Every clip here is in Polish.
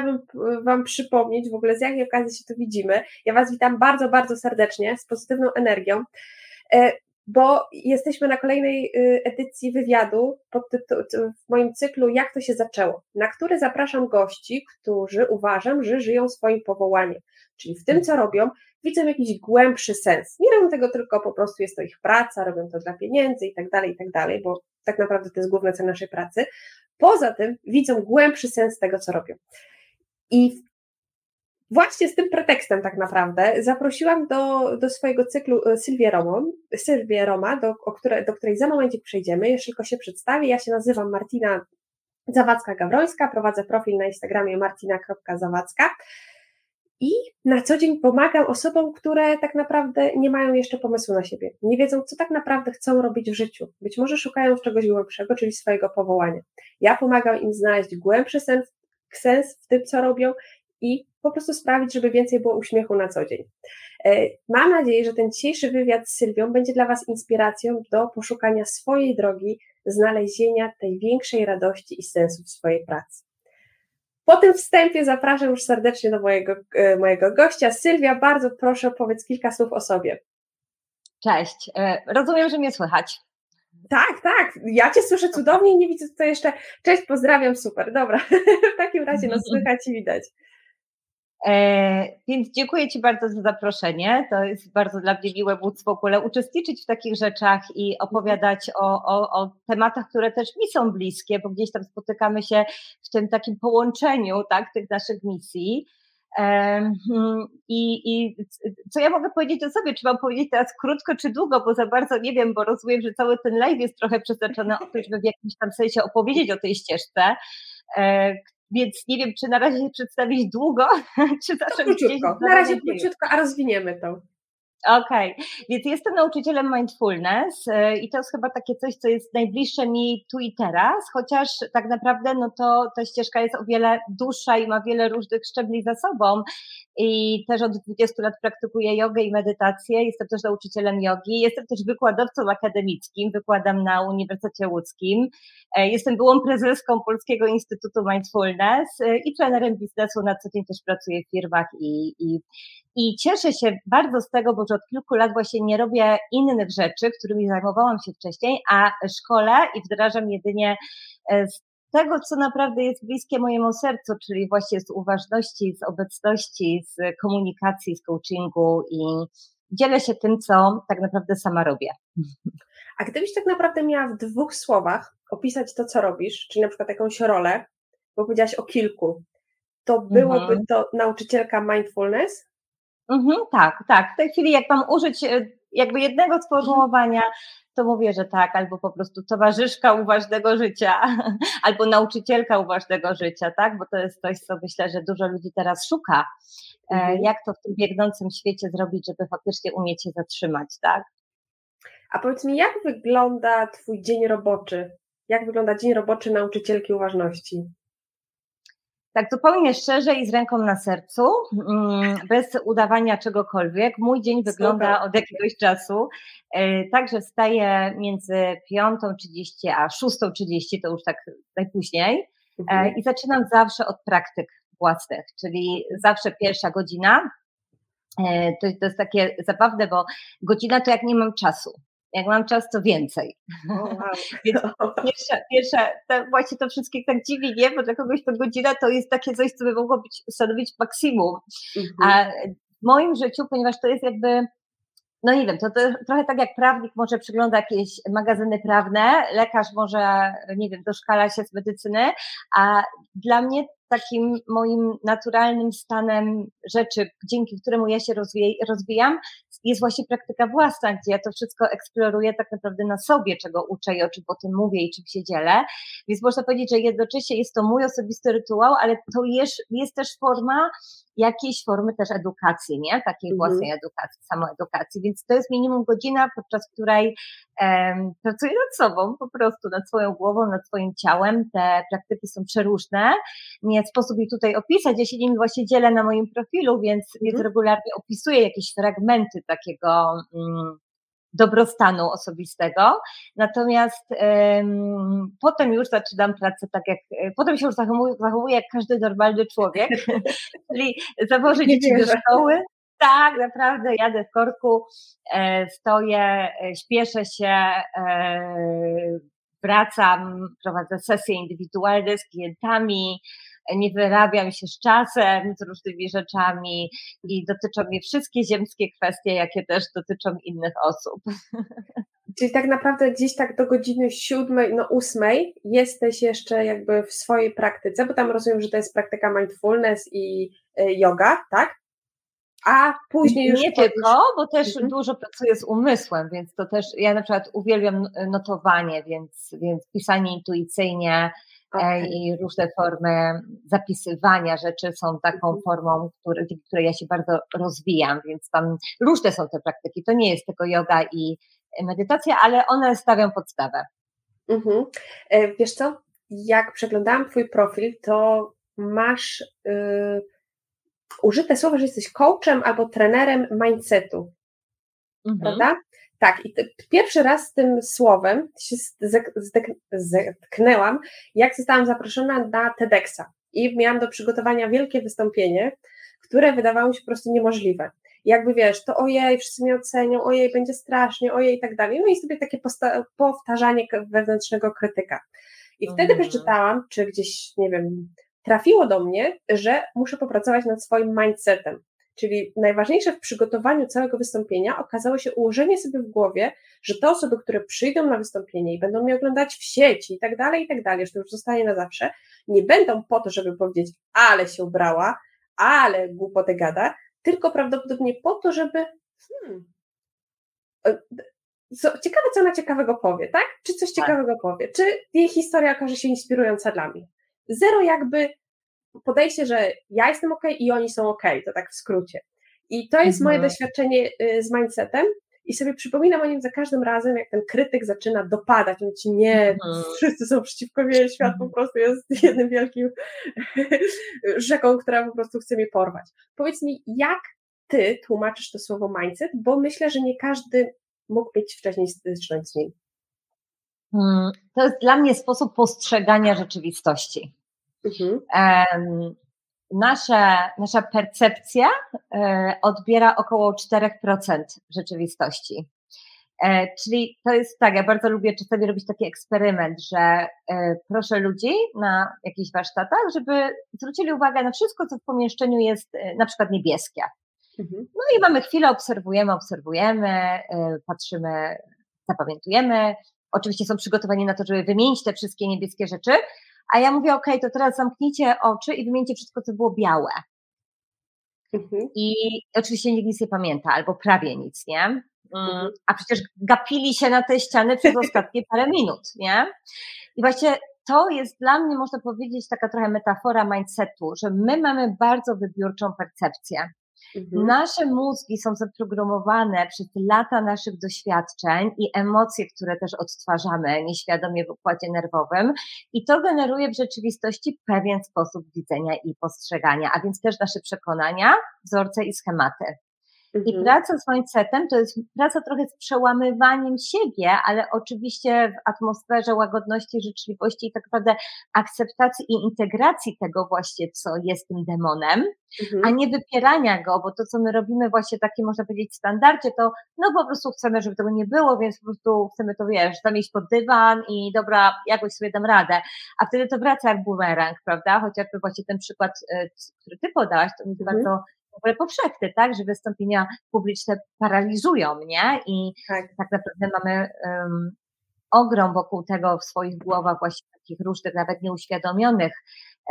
chciałabym Wam przypomnieć w ogóle, z jakiej okazji się tu widzimy. Ja Was witam bardzo, bardzo serdecznie, z pozytywną energią bo jesteśmy na kolejnej y, edycji wywiadu w moim cyklu Jak to się zaczęło, na który zapraszam gości, którzy uważam, że żyją swoim powołaniem, czyli w tym, co robią, widzą jakiś głębszy sens. Nie robią tego tylko po prostu, jest to ich praca, robią to dla pieniędzy i tak dalej, i tak dalej, bo tak naprawdę to jest główny cel naszej pracy. Poza tym widzą głębszy sens tego, co robią. I Właśnie z tym pretekstem tak naprawdę zaprosiłam do, do swojego cyklu e, Sylwię Romą, Sylwię Roma, do, o które, do której za momencik przejdziemy. Jeszcze tylko się przedstawię. Ja się nazywam Martina Zawadzka-Gawrońska, prowadzę profil na Instagramie martina.zawadzka i na co dzień pomagam osobom, które tak naprawdę nie mają jeszcze pomysłu na siebie, nie wiedzą, co tak naprawdę chcą robić w życiu. Być może szukają czegoś głębszego, czyli swojego powołania. Ja pomagam im znaleźć głębszy sens, sens w tym, co robią i po prostu sprawić, żeby więcej było uśmiechu na co dzień. E, mam nadzieję, że ten dzisiejszy wywiad z Sylwią będzie dla Was inspiracją do poszukania swojej drogi, znalezienia tej większej radości i sensu w swojej pracy. Po tym wstępie zapraszam już serdecznie do mojego, e, mojego gościa. Sylwia, bardzo proszę, powiedz kilka słów o sobie. Cześć. E, rozumiem, że mnie słychać. Tak, tak. Ja Cię słyszę cudownie i nie widzę tutaj jeszcze. Cześć, pozdrawiam, super. Dobra. w takim razie no słychać i widać. E, więc dziękuję Ci bardzo za zaproszenie. To jest bardzo dla mnie miłe móc w ogóle uczestniczyć w takich rzeczach i opowiadać o, o, o tematach, które też mi są bliskie, bo gdzieś tam spotykamy się w tym takim połączeniu tak, tych naszych misji. I, I co ja mogę powiedzieć o sobie? Czy mam powiedzieć teraz krótko czy długo, bo za bardzo nie wiem, bo rozumiem, że cały ten live jest trochę przeznaczony o to, żeby w jakimś tam sensie opowiedzieć o tej ścieżce, e, więc nie wiem, czy na razie się przedstawić długo, czy zacząć króciutko. Na razie króciutko, a rozwiniemy to. Okej, okay. więc jestem nauczycielem mindfulness y, i to jest chyba takie coś, co jest najbliższe mi tu i teraz, chociaż tak naprawdę no to ta ścieżka jest o wiele dłuższa i ma wiele różnych szczebli za sobą. I też od 20 lat praktykuję jogę i medytację, jestem też nauczycielem jogi, jestem też wykładowcą akademickim, wykładam na Uniwersytecie Łódzkim, e, jestem byłą prezeską Polskiego Instytutu Mindfulness e, i trenerem biznesu, na co dzień też pracuję w firmach i, i i cieszę się bardzo z tego, bo już od kilku lat właśnie nie robię innych rzeczy, którymi zajmowałam się wcześniej, a szkole i wdrażam jedynie e, z tego, co naprawdę jest bliskie mojemu sercu, czyli właśnie z uważności, z obecności, z komunikacji, z coachingu i dzielę się tym, co tak naprawdę sama robię. A gdybyś tak naprawdę miała w dwóch słowach opisać to, co robisz, czyli na przykład jakąś rolę, bo powiedziałaś o kilku, to byłoby mhm. to nauczycielka mindfulness, Mhm, tak, tak. W tej chwili, jak mam użyć e, jakby jednego sformułowania, to mówię, że tak, albo po prostu towarzyszka uważnego życia, albo nauczycielka uważnego życia, tak? Bo to jest coś, co myślę, że dużo ludzi teraz szuka. E, mhm. Jak to w tym biegnącym świecie zrobić, żeby faktycznie umieć się zatrzymać, tak? A powiedz mi, jak wygląda Twój dzień roboczy? Jak wygląda dzień roboczy nauczycielki uważności? Tak zupełnie szczerze i z ręką na sercu, mm, bez udawania czegokolwiek. Mój dzień wygląda od jakiegoś czasu. E, także wstaję między 5.30 a 6.30, to już tak najpóźniej. E, mhm. I zaczynam zawsze od praktyk własnych, czyli zawsze pierwsza godzina. E, to, to jest takie zabawne, bo godzina to jak nie mam czasu. Jak mam czas, to więcej. Oh, wow. Więc pierwsza, pierwsza to właśnie to wszystkich tak dziwi, nie? Bo dla kogoś to godzina to jest takie coś, co by mogło być, stanowić maksimum. Mhm. A w moim życiu, ponieważ to jest jakby no nie wiem, to, to trochę tak jak prawnik może przygląda jakieś magazyny prawne, lekarz może, nie wiem, doszkala się z medycyny, a dla mnie takim moim naturalnym stanem rzeczy, dzięki któremu ja się rozwijam, jest właśnie praktyka własna, gdzie ja to wszystko eksploruję tak naprawdę na sobie, czego uczę i o czym potem mówię i czym się dzielę. Więc można powiedzieć, że jednocześnie jest to mój osobisty rytuał, ale to jest, jest też forma jakiejś formy też edukacji, nie? Takiej mhm. własnej edukacji, samoedukacji. Więc to jest minimum godzina, podczas której um, pracuję nad sobą, po prostu nad swoją głową, nad swoim ciałem. Te praktyki są przeróżne. Nie sposób ich tutaj opisać. Ja się nimi właśnie dzielę na moim profilu, więc, mhm. więc regularnie opisuję jakieś fragmenty takiego. Um, dobrostanu osobistego. Natomiast um, potem już zaczynam pracę tak jak, potem się już zachowuję, zachowuję jak każdy normalny człowiek, czyli zawożę dzieci do szkoły, tak, naprawdę jadę w korku, e, stoję, e, śpieszę się, e, wracam, prowadzę sesje indywidualne z klientami, nie wyrabiam się z czasem, z różnymi rzeczami i dotyczą mnie wszystkie ziemskie kwestie, jakie też dotyczą innych osób. Czyli tak naprawdę gdzieś tak do godziny siódmej, no ósmej jesteś jeszcze jakby w swojej praktyce, bo tam rozumiem, że to jest praktyka mindfulness i yoga, tak? a później już... Nie tylko, bo też mhm. dużo pracuję z umysłem, więc to też, ja na przykład uwielbiam notowanie, więc, więc pisanie intuicyjnie okay. i różne formy zapisywania rzeczy są taką mhm. formą, który, dzięki której ja się bardzo rozwijam, więc tam różne są te praktyki, to nie jest tylko yoga i medytacja, ale one stawią podstawę. Mhm. E, wiesz co, jak przeglądałam Twój profil, to masz... Yy użyte słowo, że jesteś coachem albo trenerem mindsetu. Mhm. Prawda? Tak, i pierwszy raz z tym słowem się zetknęłam, jak zostałam zaproszona na TEDxa i miałam do przygotowania wielkie wystąpienie, które wydawało mi się po prostu niemożliwe. Jakby wiesz, to ojej, wszyscy mnie ocenią, ojej, będzie strasznie, ojej i tak dalej. No i sobie takie powtarzanie wewnętrznego krytyka. I wtedy mhm. przeczytałam, czy gdzieś, nie wiem, trafiło do mnie, że muszę popracować nad swoim mindsetem. Czyli najważniejsze w przygotowaniu całego wystąpienia okazało się ułożenie sobie w głowie, że te osoby, które przyjdą na wystąpienie i będą mnie oglądać w sieci i tak dalej, i tak dalej, że to już zostanie na zawsze, nie będą po to, żeby powiedzieć, ale się ubrała, ale głupotę gada, tylko prawdopodobnie po to, żeby hmm, co, ciekawe, co ona ciekawego powie, tak? Czy coś tak. ciekawego powie? Czy jej historia okaże się inspirująca dla mnie? Zero jakby podejście, że ja jestem ok i oni są ok, to tak w skrócie. I to jest moje mhm. doświadczenie y, z mindsetem i sobie przypominam o nim za każdym razem, jak ten krytyk zaczyna dopadać, ci nie, mhm. wszyscy są przeciwko mnie, świat po mhm. prostu jest jednym wielkim rzeką, która po prostu chce mnie porwać. Powiedz mi, jak ty tłumaczysz to słowo mindset, bo myślę, że nie każdy mógł mieć wcześniej styczność z nim. Hmm, to jest dla mnie sposób postrzegania rzeczywistości. Mhm. Nasza, nasza percepcja e, odbiera około 4% rzeczywistości. E, czyli to jest tak, ja bardzo lubię czasami robić taki eksperyment, że e, proszę ludzi na jakichś warsztatach, żeby zwrócili uwagę na wszystko, co w pomieszczeniu jest na przykład niebieskie. Mhm. No i mamy chwilę, obserwujemy, obserwujemy, patrzymy, zapamiętujemy. Oczywiście są przygotowani na to, żeby wymienić te wszystkie niebieskie rzeczy, a ja mówię, ok, to teraz zamknijcie oczy i wymieńcie wszystko, co było białe. Mhm. I oczywiście nikt nic nie pamięta, albo prawie nic, nie? Mm, mhm. A przecież gapili się na te ściany przez ostatnie parę minut, nie? I właśnie to jest dla mnie, można powiedzieć, taka trochę metafora mindsetu, że my mamy bardzo wybiórczą percepcję. Mhm. Nasze mózgi są zaprogramowane przez lata naszych doświadczeń i emocje, które też odtwarzamy nieświadomie w układzie nerwowym i to generuje w rzeczywistości pewien sposób widzenia i postrzegania, a więc też nasze przekonania, wzorce i schematy. I mhm. praca z mindsetem to jest praca trochę z przełamywaniem siebie, ale oczywiście w atmosferze łagodności, życzliwości i tak naprawdę akceptacji i integracji tego właśnie, co jest tym demonem, mhm. a nie wypierania go, bo to, co my robimy właśnie takie, można powiedzieć, standardzie, to no po prostu chcemy, żeby tego nie było, więc po prostu chcemy to, wiesz, zamieść pod dywan i dobra, jakoś sobie dam radę. A wtedy to wraca jak bumerang, prawda? Chociażby właśnie ten przykład, e, który ty podałaś, to mi mhm. bardzo w ogóle powszechny, tak, że wystąpienia publiczne paraliżują mnie i tak, tak naprawdę mamy um, ogrom wokół tego w swoich głowach właśnie takich różnych, nawet nieuświadomionych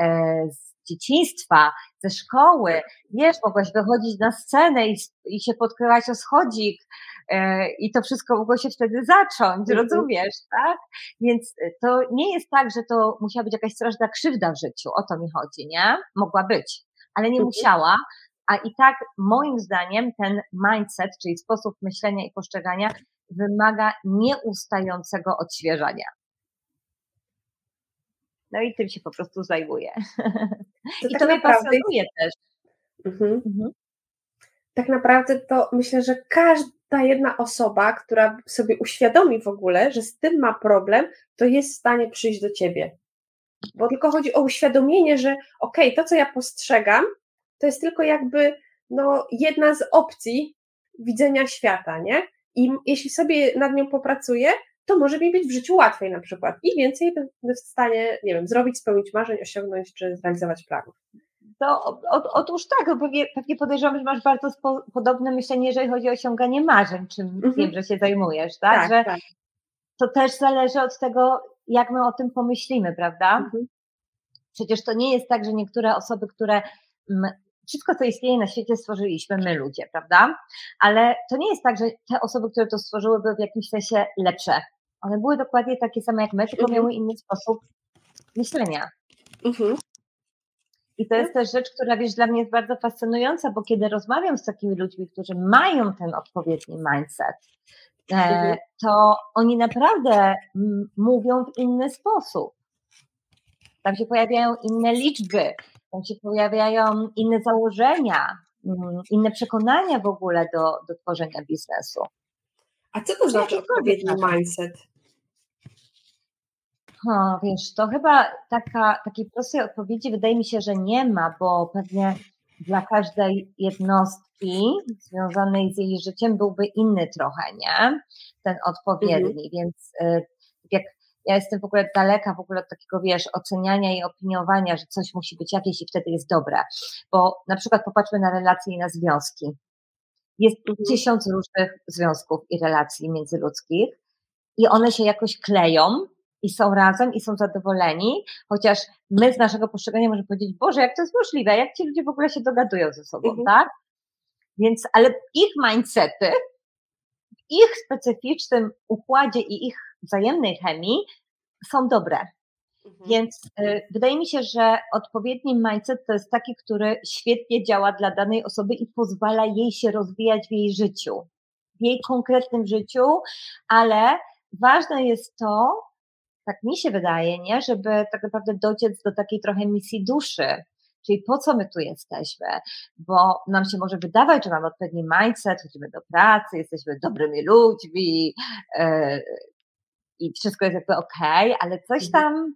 e, z dzieciństwa, ze szkoły, wiesz, mogłaś wychodzić na scenę i, i się podkrywać o schodzik e, i to wszystko mogło się wtedy zacząć, mhm. rozumiesz, tak? Więc to nie jest tak, że to musiała być jakaś straszna krzywda w życiu, o to mi chodzi, nie? Mogła być, ale nie mhm. musiała, a i tak moim zdaniem ten mindset, czyli sposób myślenia i postrzegania wymaga nieustającego odświeżania. No i tym się po prostu zajmuję. To I tak to mnie pasuje też. Mhm. Mhm. tak naprawdę to myślę, że każda jedna osoba, która sobie uświadomi w ogóle, że z tym ma problem, to jest w stanie przyjść do ciebie. Bo tylko chodzi o uświadomienie, że okej, okay, to co ja postrzegam, to jest tylko jakby no, jedna z opcji widzenia świata, nie? I jeśli sobie nad nią popracuję, to może mi być w życiu łatwiej na przykład i więcej będę w stanie, nie wiem, zrobić, spełnić marzeń, osiągnąć czy zrealizować planów. To o, otóż tak, pewnie, pewnie podejrzewam, że masz bardzo spo, podobne myślenie, jeżeli chodzi o osiąganie marzeń, czym mhm. wiem, że się zajmujesz, tak? tak że tak. To też zależy od tego, jak my o tym pomyślimy, prawda? Mhm. Przecież to nie jest tak, że niektóre osoby, które wszystko, co istnieje na świecie, stworzyliśmy my ludzie, prawda? Ale to nie jest tak, że te osoby, które to stworzyły, były w jakimś sensie lepsze. One były dokładnie takie same jak my, tylko mhm. miały inny sposób myślenia. Mhm. I to jest też rzecz, która wiesz, dla mnie jest bardzo fascynująca, bo kiedy rozmawiam z takimi ludźmi, którzy mają ten odpowiedni mindset, e, mhm. to oni naprawdę mówią w inny sposób. Tam się pojawiają inne liczby, tam się pojawiają inne założenia, mm, inne przekonania w ogóle do, do tworzenia biznesu. A co to znaczy odpowiedni mindset? O, wiesz, to chyba taka, takiej prostej odpowiedzi wydaje mi się, że nie ma, bo pewnie dla każdej jednostki związanej z jej życiem byłby inny trochę, nie? Ten odpowiedni, mhm. więc y, jak ja jestem w ogóle daleka w ogóle od takiego, wiesz, oceniania i opiniowania, że coś musi być jakieś i wtedy jest dobre. Bo na przykład popatrzmy na relacje i na związki. Jest mhm. tysiąc różnych związków i relacji międzyludzkich i one się jakoś kleją i są razem i są zadowoleni, chociaż my z naszego postrzegania możemy powiedzieć, Boże, jak to jest możliwe, jak ci ludzie w ogóle się dogadują ze sobą, mhm. tak? Więc, ale ich mindsety, ich specyficznym układzie i ich wzajemnej chemii są dobre. Mhm. Więc y, wydaje mi się, że odpowiedni mindset to jest taki, który świetnie działa dla danej osoby i pozwala jej się rozwijać w jej życiu, w jej konkretnym życiu, ale ważne jest to, tak mi się wydaje, nie, żeby tak naprawdę dociec do takiej trochę misji duszy, Czyli po co my tu jesteśmy? Bo nam się może wydawać, że mamy odpowiedni mindset, chodzimy do pracy, jesteśmy dobrymi ludźmi, yy, i wszystko jest jakby okej, okay, ale coś mhm. tam,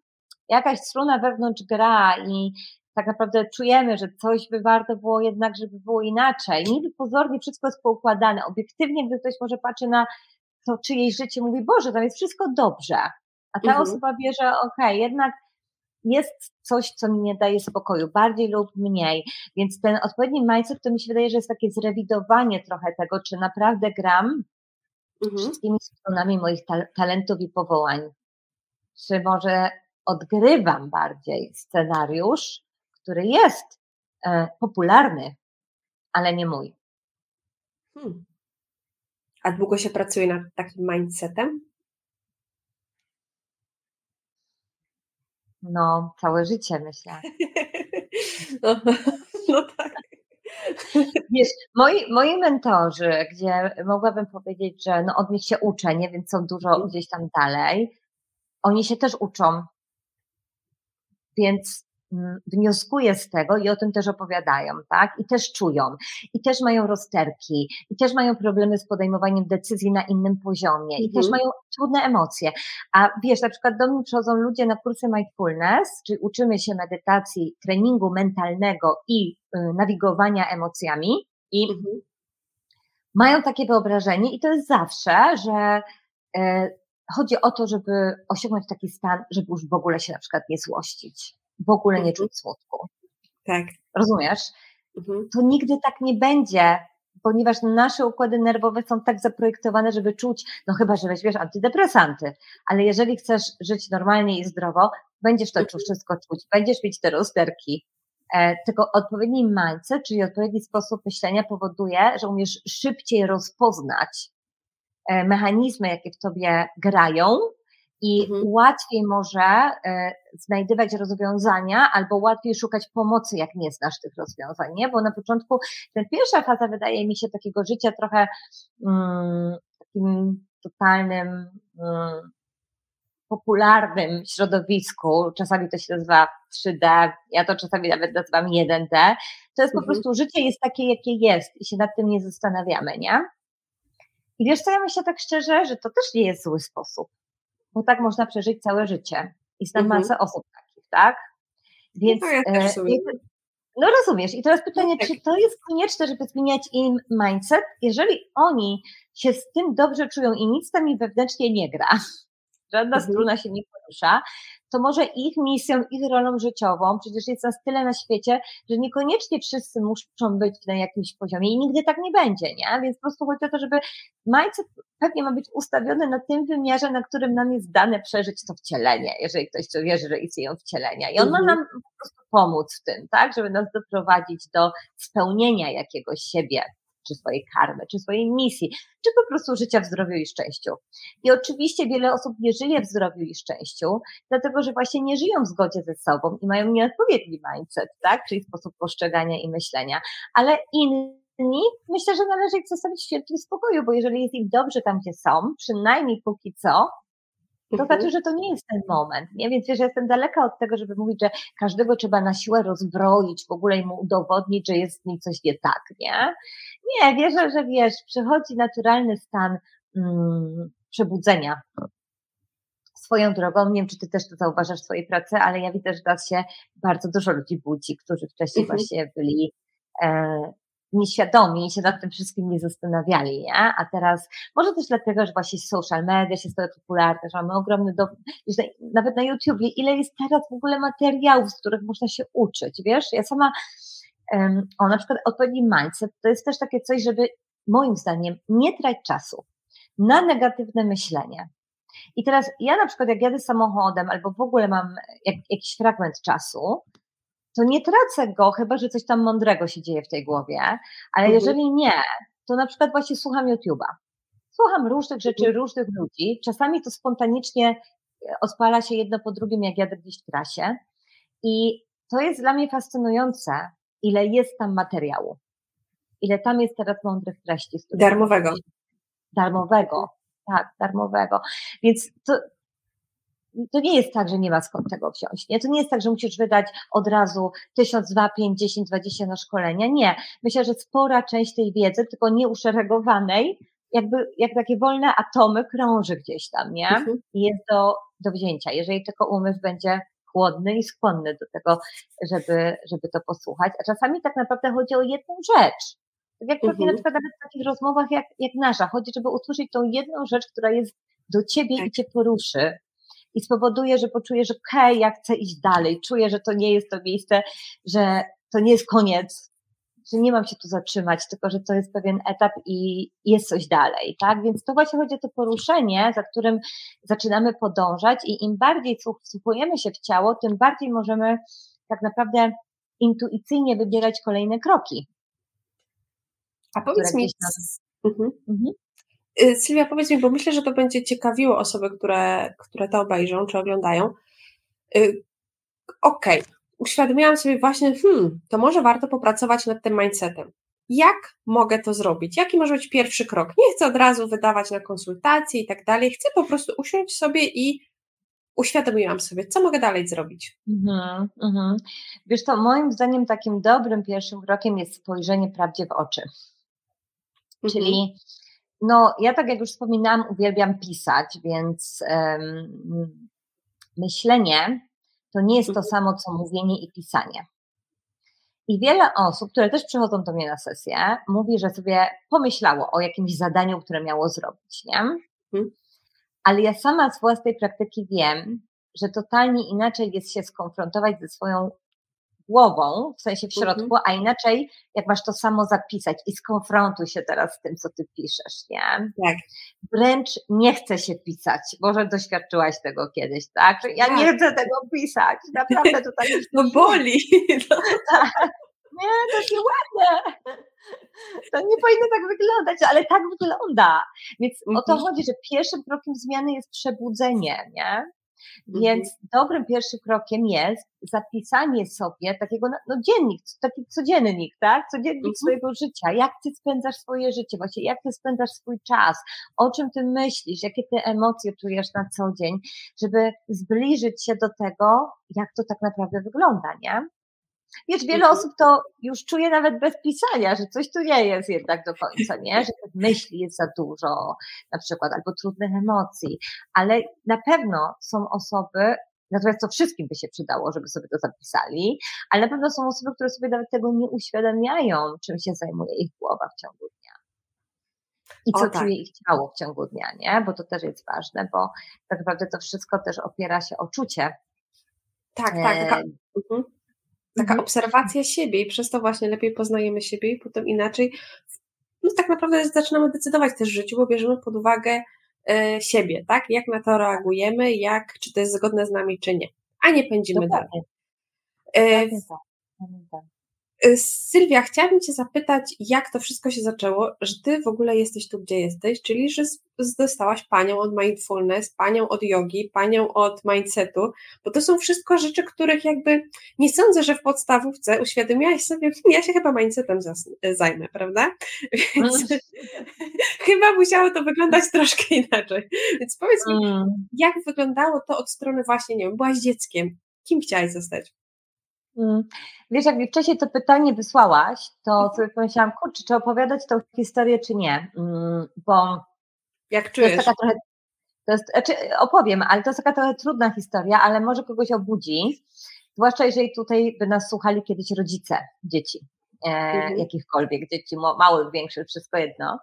jakaś struna wewnątrz gra i tak naprawdę czujemy, że coś by warto było jednak, żeby było inaczej. Niby pozornie wszystko jest poukładane. Obiektywnie, gdy ktoś może patrzy na to czyjeś życie, mówi, Boże, tam jest wszystko dobrze. A ta mhm. osoba wie, że okej, okay, jednak jest coś, co mi nie daje spokoju, bardziej lub mniej. Więc ten odpowiedni mindset to mi się wydaje, że jest takie zrewidowanie trochę tego, czy naprawdę gram mhm. wszystkimi stronami moich ta talentów i powołań. Czy może odgrywam bardziej scenariusz, który jest e, popularny, ale nie mój. Hmm. A długo się pracuje nad takim mindsetem? No, całe życie myślę. no, no tak. Wiesz, moi, moi mentorzy, gdzie mogłabym powiedzieć, że no od nich się uczę, nie, więc są dużo mhm. gdzieś tam dalej, oni się też uczą. Więc wnioskuję z tego i o tym też opowiadają, tak? I też czują, i też mają rozterki, i też mają problemy z podejmowaniem decyzji na innym poziomie, i też mhm. mają trudne emocje. A wiesz, na przykład do mnie przychodzą ludzie na kursy mindfulness, czyli uczymy się medytacji, treningu mentalnego i y, nawigowania emocjami i mhm. mają takie wyobrażenie i to jest zawsze, że y, chodzi o to, żeby osiągnąć taki stan, żeby już w ogóle się na przykład nie złościć, w ogóle nie czuć smutku. Tak. Rozumiesz? Mhm. To nigdy tak nie będzie, ponieważ nasze układy nerwowe są tak zaprojektowane, żeby czuć, no chyba, że weźmiesz antydepresanty, ale jeżeli chcesz żyć normalnie i zdrowo, będziesz to mhm. wszystko czuć, będziesz mieć te rozterki. E, tylko odpowiedni mindset, czyli odpowiedni sposób myślenia powoduje, że umiesz szybciej rozpoznać e, mechanizmy, jakie w tobie grają i mhm. łatwiej może e, znajdywać rozwiązania albo łatwiej szukać pomocy, jak nie znasz tych rozwiązań, nie? Bo na początku ten pierwsza faza wydaje mi się takiego życia trochę mm, takim totalnym mm, popularnym środowisku, czasami to się nazywa 3D, ja to czasami nawet nazywam 1D, To jest po mhm. prostu, życie jest takie, jakie jest i się nad tym nie zastanawiamy, nie? I wiesz co, ja myślę tak szczerze, że to też nie jest zły sposób, bo tak można przeżyć całe życie. I znam mhm. masę osób takich, tak? Więc, no, ja też e, no rozumiesz. I teraz pytanie, no, czy to jest konieczne, żeby zmieniać im mindset, jeżeli oni się z tym dobrze czują i nic tam im wewnętrznie nie gra, żadna mhm. struna się nie porusza, to może ich misją, ich rolą życiową, przecież jest nas tyle na świecie, że niekoniecznie wszyscy muszą być na jakimś poziomie i nigdy tak nie będzie, nie? Więc po prostu chodzi o to, żeby mindset pewnie ma być ustawiony na tym wymiarze, na którym nam jest dane przeżyć to wcielenie, jeżeli ktoś to wierzy, że istnieją wcielenia. I on ma mhm. nam po prostu pomóc w tym, tak? Żeby nas doprowadzić do spełnienia jakiegoś siebie czy swojej karmy, czy swojej misji, czy po prostu życia w zdrowiu i szczęściu. I oczywiście wiele osób nie żyje w zdrowiu i szczęściu, dlatego że właśnie nie żyją w zgodzie ze sobą i mają nieodpowiedni mindset, tak? Czyli sposób postrzegania i myślenia, ale inni myślę, że należy ich zostawić w świętym spokoju, bo jeżeli jest im dobrze tam, gdzie są, przynajmniej póki co, to mhm. znaczy, że to nie jest ten moment, nie? Więc wiesz, ja jestem daleka od tego, żeby mówić, że każdego trzeba na siłę rozbroić, w ogóle mu udowodnić, że jest z nim coś nie tak, nie? Nie, wierzę, że wiesz, przychodzi naturalny stan mm, przebudzenia swoją drogą. Nie wiem, czy ty też to zauważasz w swojej pracy, ale ja widzę, że teraz się bardzo dużo ludzi budzi, którzy wcześniej mhm. właśnie byli e, nieświadomi i się nad tym wszystkim nie zastanawiali, nie? A teraz, może też dlatego, że właśnie social media się stały popularne, że mamy ogromny do, nawet na YouTubie, ile jest teraz w ogóle materiałów, z których można się uczyć, wiesz? Ja sama, um, o na przykład odpowiedni mindset, to jest też takie coś, żeby moim zdaniem nie trać czasu na negatywne myślenie. I teraz ja na przykład jak jadę samochodem albo w ogóle mam jak, jakiś fragment czasu, to nie tracę go, chyba że coś tam mądrego się dzieje w tej głowie, ale mhm. jeżeli nie, to na przykład właśnie słucham YouTube'a. Słucham różnych rzeczy, mhm. różnych ludzi. Czasami to spontanicznie e, odpala się jedno po drugim, jak jadę gdzieś w trasie. I to jest dla mnie fascynujące, ile jest tam materiału. Ile tam jest teraz mądrych treści. Darmowego. Darmowego. Tak, darmowego. Więc to, to nie jest tak, że nie ma skąd tego wziąć. Nie? To nie jest tak, że musisz wydać od razu tysiąc, dwa, pięć, dziesięć, dwadzieścia na szkolenia. Nie. Myślę, że spora część tej wiedzy, tylko nieuszeregowanej, jakby jak takie wolne atomy krąży gdzieś tam, nie? Mhm. I jest do, do wzięcia. Jeżeli tylko umysł będzie chłodny i skłonny do tego, żeby, żeby to posłuchać. A czasami tak naprawdę chodzi o jedną rzecz. Tak jak pewnie na mhm. przykład nawet w takich rozmowach jak, jak nasza, chodzi, żeby usłyszeć tą jedną rzecz, która jest do ciebie tak. i cię poruszy, i spowoduje, że poczujesz, że okej, okay, ja chcę iść dalej, czuję, że to nie jest to miejsce, że to nie jest koniec, że nie mam się tu zatrzymać, tylko że to jest pewien etap i jest coś dalej, tak? Więc to właśnie chodzi o to poruszenie, za którym zaczynamy podążać i im bardziej wsłuchujemy się w ciało, tym bardziej możemy tak naprawdę intuicyjnie wybierać kolejne kroki. A powiedz mi, mhm. Mhm. Y, Sylwia, powiedz mi, bo myślę, że to będzie ciekawiło osoby, które, które to obejrzą czy oglądają. Y, okej, okay. uświadomiłam sobie właśnie, hmm, to może warto popracować nad tym mindsetem. Jak mogę to zrobić? Jaki może być pierwszy krok? Nie chcę od razu wydawać na konsultacje i tak dalej. Chcę po prostu usiąść sobie i uświadomiłam sobie, co mogę dalej zrobić. Mhm, mhm. Wiesz to, moim zdaniem takim dobrym pierwszym krokiem jest spojrzenie prawdzie w oczy. Czyli mhm. No, ja tak jak już wspominałam, uwielbiam pisać, więc um, myślenie to nie jest to mhm. samo, co mówienie i pisanie. I wiele osób, które też przychodzą do mnie na sesję, mówi, że sobie pomyślało o jakimś zadaniu, które miało zrobić, nie? Mhm. Ale ja sama z własnej praktyki wiem, że totalnie inaczej jest się skonfrontować ze swoją głową, w sensie w środku, mhm. a inaczej jak masz to samo zapisać i skonfrontuj się teraz z tym, co ty piszesz, nie? Tak. Wręcz nie chcę się pisać, może doświadczyłaś tego kiedyś, tak? Ja tak. nie chcę tego pisać, naprawdę tutaj już... No boli. No. Tak. Nie, to jest nieładne. To nie powinno tak wyglądać, ale tak wygląda. Więc mhm. o to mhm. chodzi, że pierwszym krokiem zmiany jest przebudzenie, nie? Więc mhm. dobrym pierwszym krokiem jest zapisanie sobie takiego, no, no dziennik, taki codziennik, tak? Codziennik mhm. swojego życia. Jak ty spędzasz swoje życie, właśnie jak ty spędzasz swój czas, o czym ty myślisz, jakie ty emocje czujesz na co dzień, żeby zbliżyć się do tego, jak to tak naprawdę wygląda, nie? Wiesz, wiele mhm. osób to już czuje nawet bez pisania, że coś tu nie jest jednak do końca, nie? Że myśli jest za dużo, na przykład, albo trudnych emocji, ale na pewno są osoby, Natomiast to wszystkim by się przydało, żeby sobie to zapisali, ale na pewno są osoby, które sobie nawet tego nie uświadamiają, czym się zajmuje ich głowa w ciągu dnia. I co o, tak. czuje ich ciało w ciągu dnia, nie? Bo to też jest ważne, bo tak naprawdę to wszystko też opiera się o czucie. Tak, tak. E... mhm. Taka mhm. obserwacja siebie i przez to właśnie lepiej poznajemy siebie i potem inaczej no tak naprawdę zaczynamy decydować też w życiu, bo bierzemy pod uwagę E, siebie, tak? Jak na to reagujemy, jak, czy to jest zgodne z nami, czy nie. A nie pędzimy Dokładnie. dalej. E, tak. Y, Sylwia, chciałabym Cię zapytać, jak to wszystko się zaczęło, że Ty w ogóle jesteś tu, gdzie jesteś, czyli że zostałaś panią od mindfulness, panią od yogi, panią od mindsetu, bo to są wszystko rzeczy, których jakby nie sądzę, że w podstawówce uświadomiłaś sobie, ja się chyba mindsetem zajmę, prawda? Więc mm. chyba musiało to wyglądać troszkę inaczej. Więc powiedz mi, mm. jak wyglądało to od strony właśnie, nie wiem, byłaś dzieckiem, kim chciałaś zostać? Mm. Wiesz, jak mi wcześniej to pytanie wysłałaś, to mhm. sobie pomyślałam, kurczę, czy opowiadać tą historię, czy nie, mm, bo... Jak czujesz? To jest taka trochę, to jest, znaczy opowiem, ale to jest taka trochę trudna historia, ale może kogoś obudzi, zwłaszcza jeżeli tutaj by nas słuchali kiedyś rodzice dzieci, e, mhm. jakichkolwiek dzieci, małych, większych, wszystko jedno.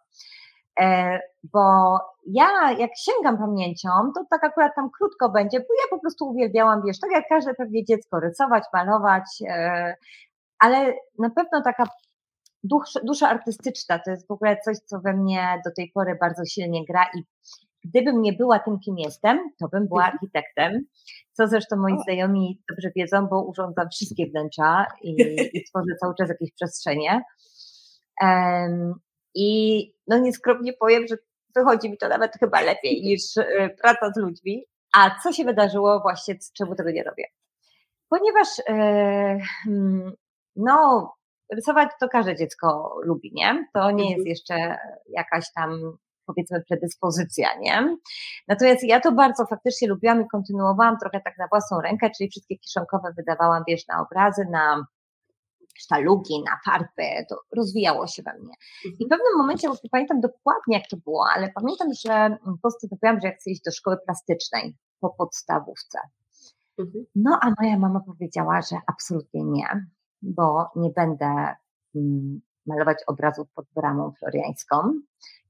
E, bo ja jak sięgam pamięcią, to tak akurat tam krótko będzie, bo ja po prostu uwielbiałam, wiesz, tak jak każde pewnie dziecko, rysować, malować, e, ale na pewno taka dusza, dusza artystyczna to jest w ogóle coś, co we mnie do tej pory bardzo silnie gra i gdybym nie była tym, kim jestem, to bym była mhm. architektem, co zresztą moi znajomi dobrze wiedzą, bo urządzam wszystkie wnętrza i, i tworzę cały czas jakieś przestrzenie. I no nieskromnie powiem, że wychodzi mi to nawet chyba lepiej niż y, praca z ludźmi. A co się wydarzyło właśnie, czemu tego nie robię? Ponieważ yy, no, rysować to każde dziecko lubi, nie? To nie jest mhm. jeszcze jakaś tam powiedzmy predyspozycja, nie? Natomiast ja to bardzo faktycznie lubiłam i kontynuowałam trochę tak na własną rękę, czyli wszystkie kieszonkowe wydawałam, wiesz, na obrazy, na sztalugi, na farby, to rozwijało się we mnie. I w mhm. pewnym momencie, bo nie pamiętam dokładnie jak to było, ale pamiętam, że postanowiłam, że ja chcę iść do szkoły plastycznej po podstawówce. Mhm. No a moja mama powiedziała, że absolutnie nie, bo nie będę mm, malować obrazów pod bramą floriańską.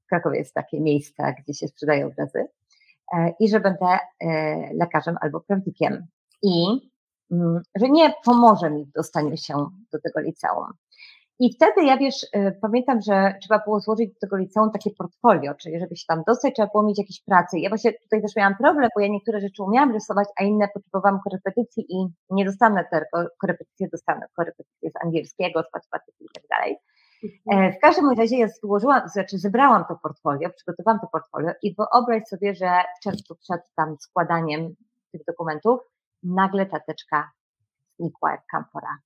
W Krakowie jest takie miejsce, gdzie się sprzedają obrazy. E, I że będę e, lekarzem albo prawnikiem. I Mm, że nie pomoże mi w dostaniu się do tego liceum. I wtedy ja wiesz, y, pamiętam, że trzeba było złożyć do tego liceum takie portfolio, czyli żeby się tam dostać, trzeba było mieć jakieś prace. Ja właśnie tutaj też miałam problem, bo ja niektóre rzeczy umiałam rysować, a inne potrzebowałam korepetycji i nie dostałam na te korepetycje, dostałam korepetycje z angielskiego, z matematyki i tak dalej. E, w każdym razie ja złożyłam, znaczy zebrałam to portfolio, przygotowałam to portfolio i wyobraź sobie, że w czerwcu przed tam składaniem tych dokumentów nagle ta teczka znikła jak kamfora.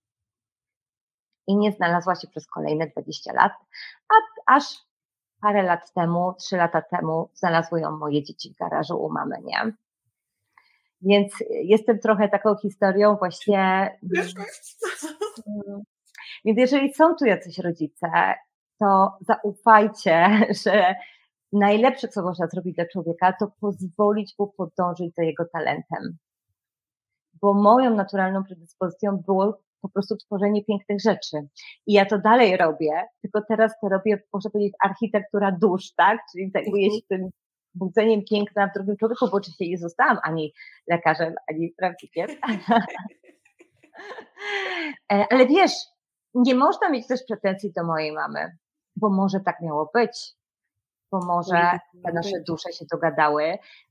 I nie znalazła się przez kolejne 20 lat, a aż parę lat temu, trzy lata temu znalazły ją moje dzieci w garażu u mamy, nie? Więc jestem trochę taką historią właśnie. Więc jeżeli są tu jacyś rodzice, to zaufajcie, że najlepsze, co można zrobić dla człowieka, to pozwolić mu podążyć za jego talentem bo moją naturalną predyspozycją było po prostu tworzenie pięknych rzeczy. I ja to dalej robię, tylko teraz to robię, można powiedzieć, architektura dusz, tak? Czyli zajmuję się tym budzeniem piękna w drugim człowieku, bo oczywiście nie zostałam ani lekarzem, ani prawnikiem. E, ale wiesz, nie można mieć też pretensji do mojej mamy, bo może tak miało być bo może te nasze dusze się dogadały,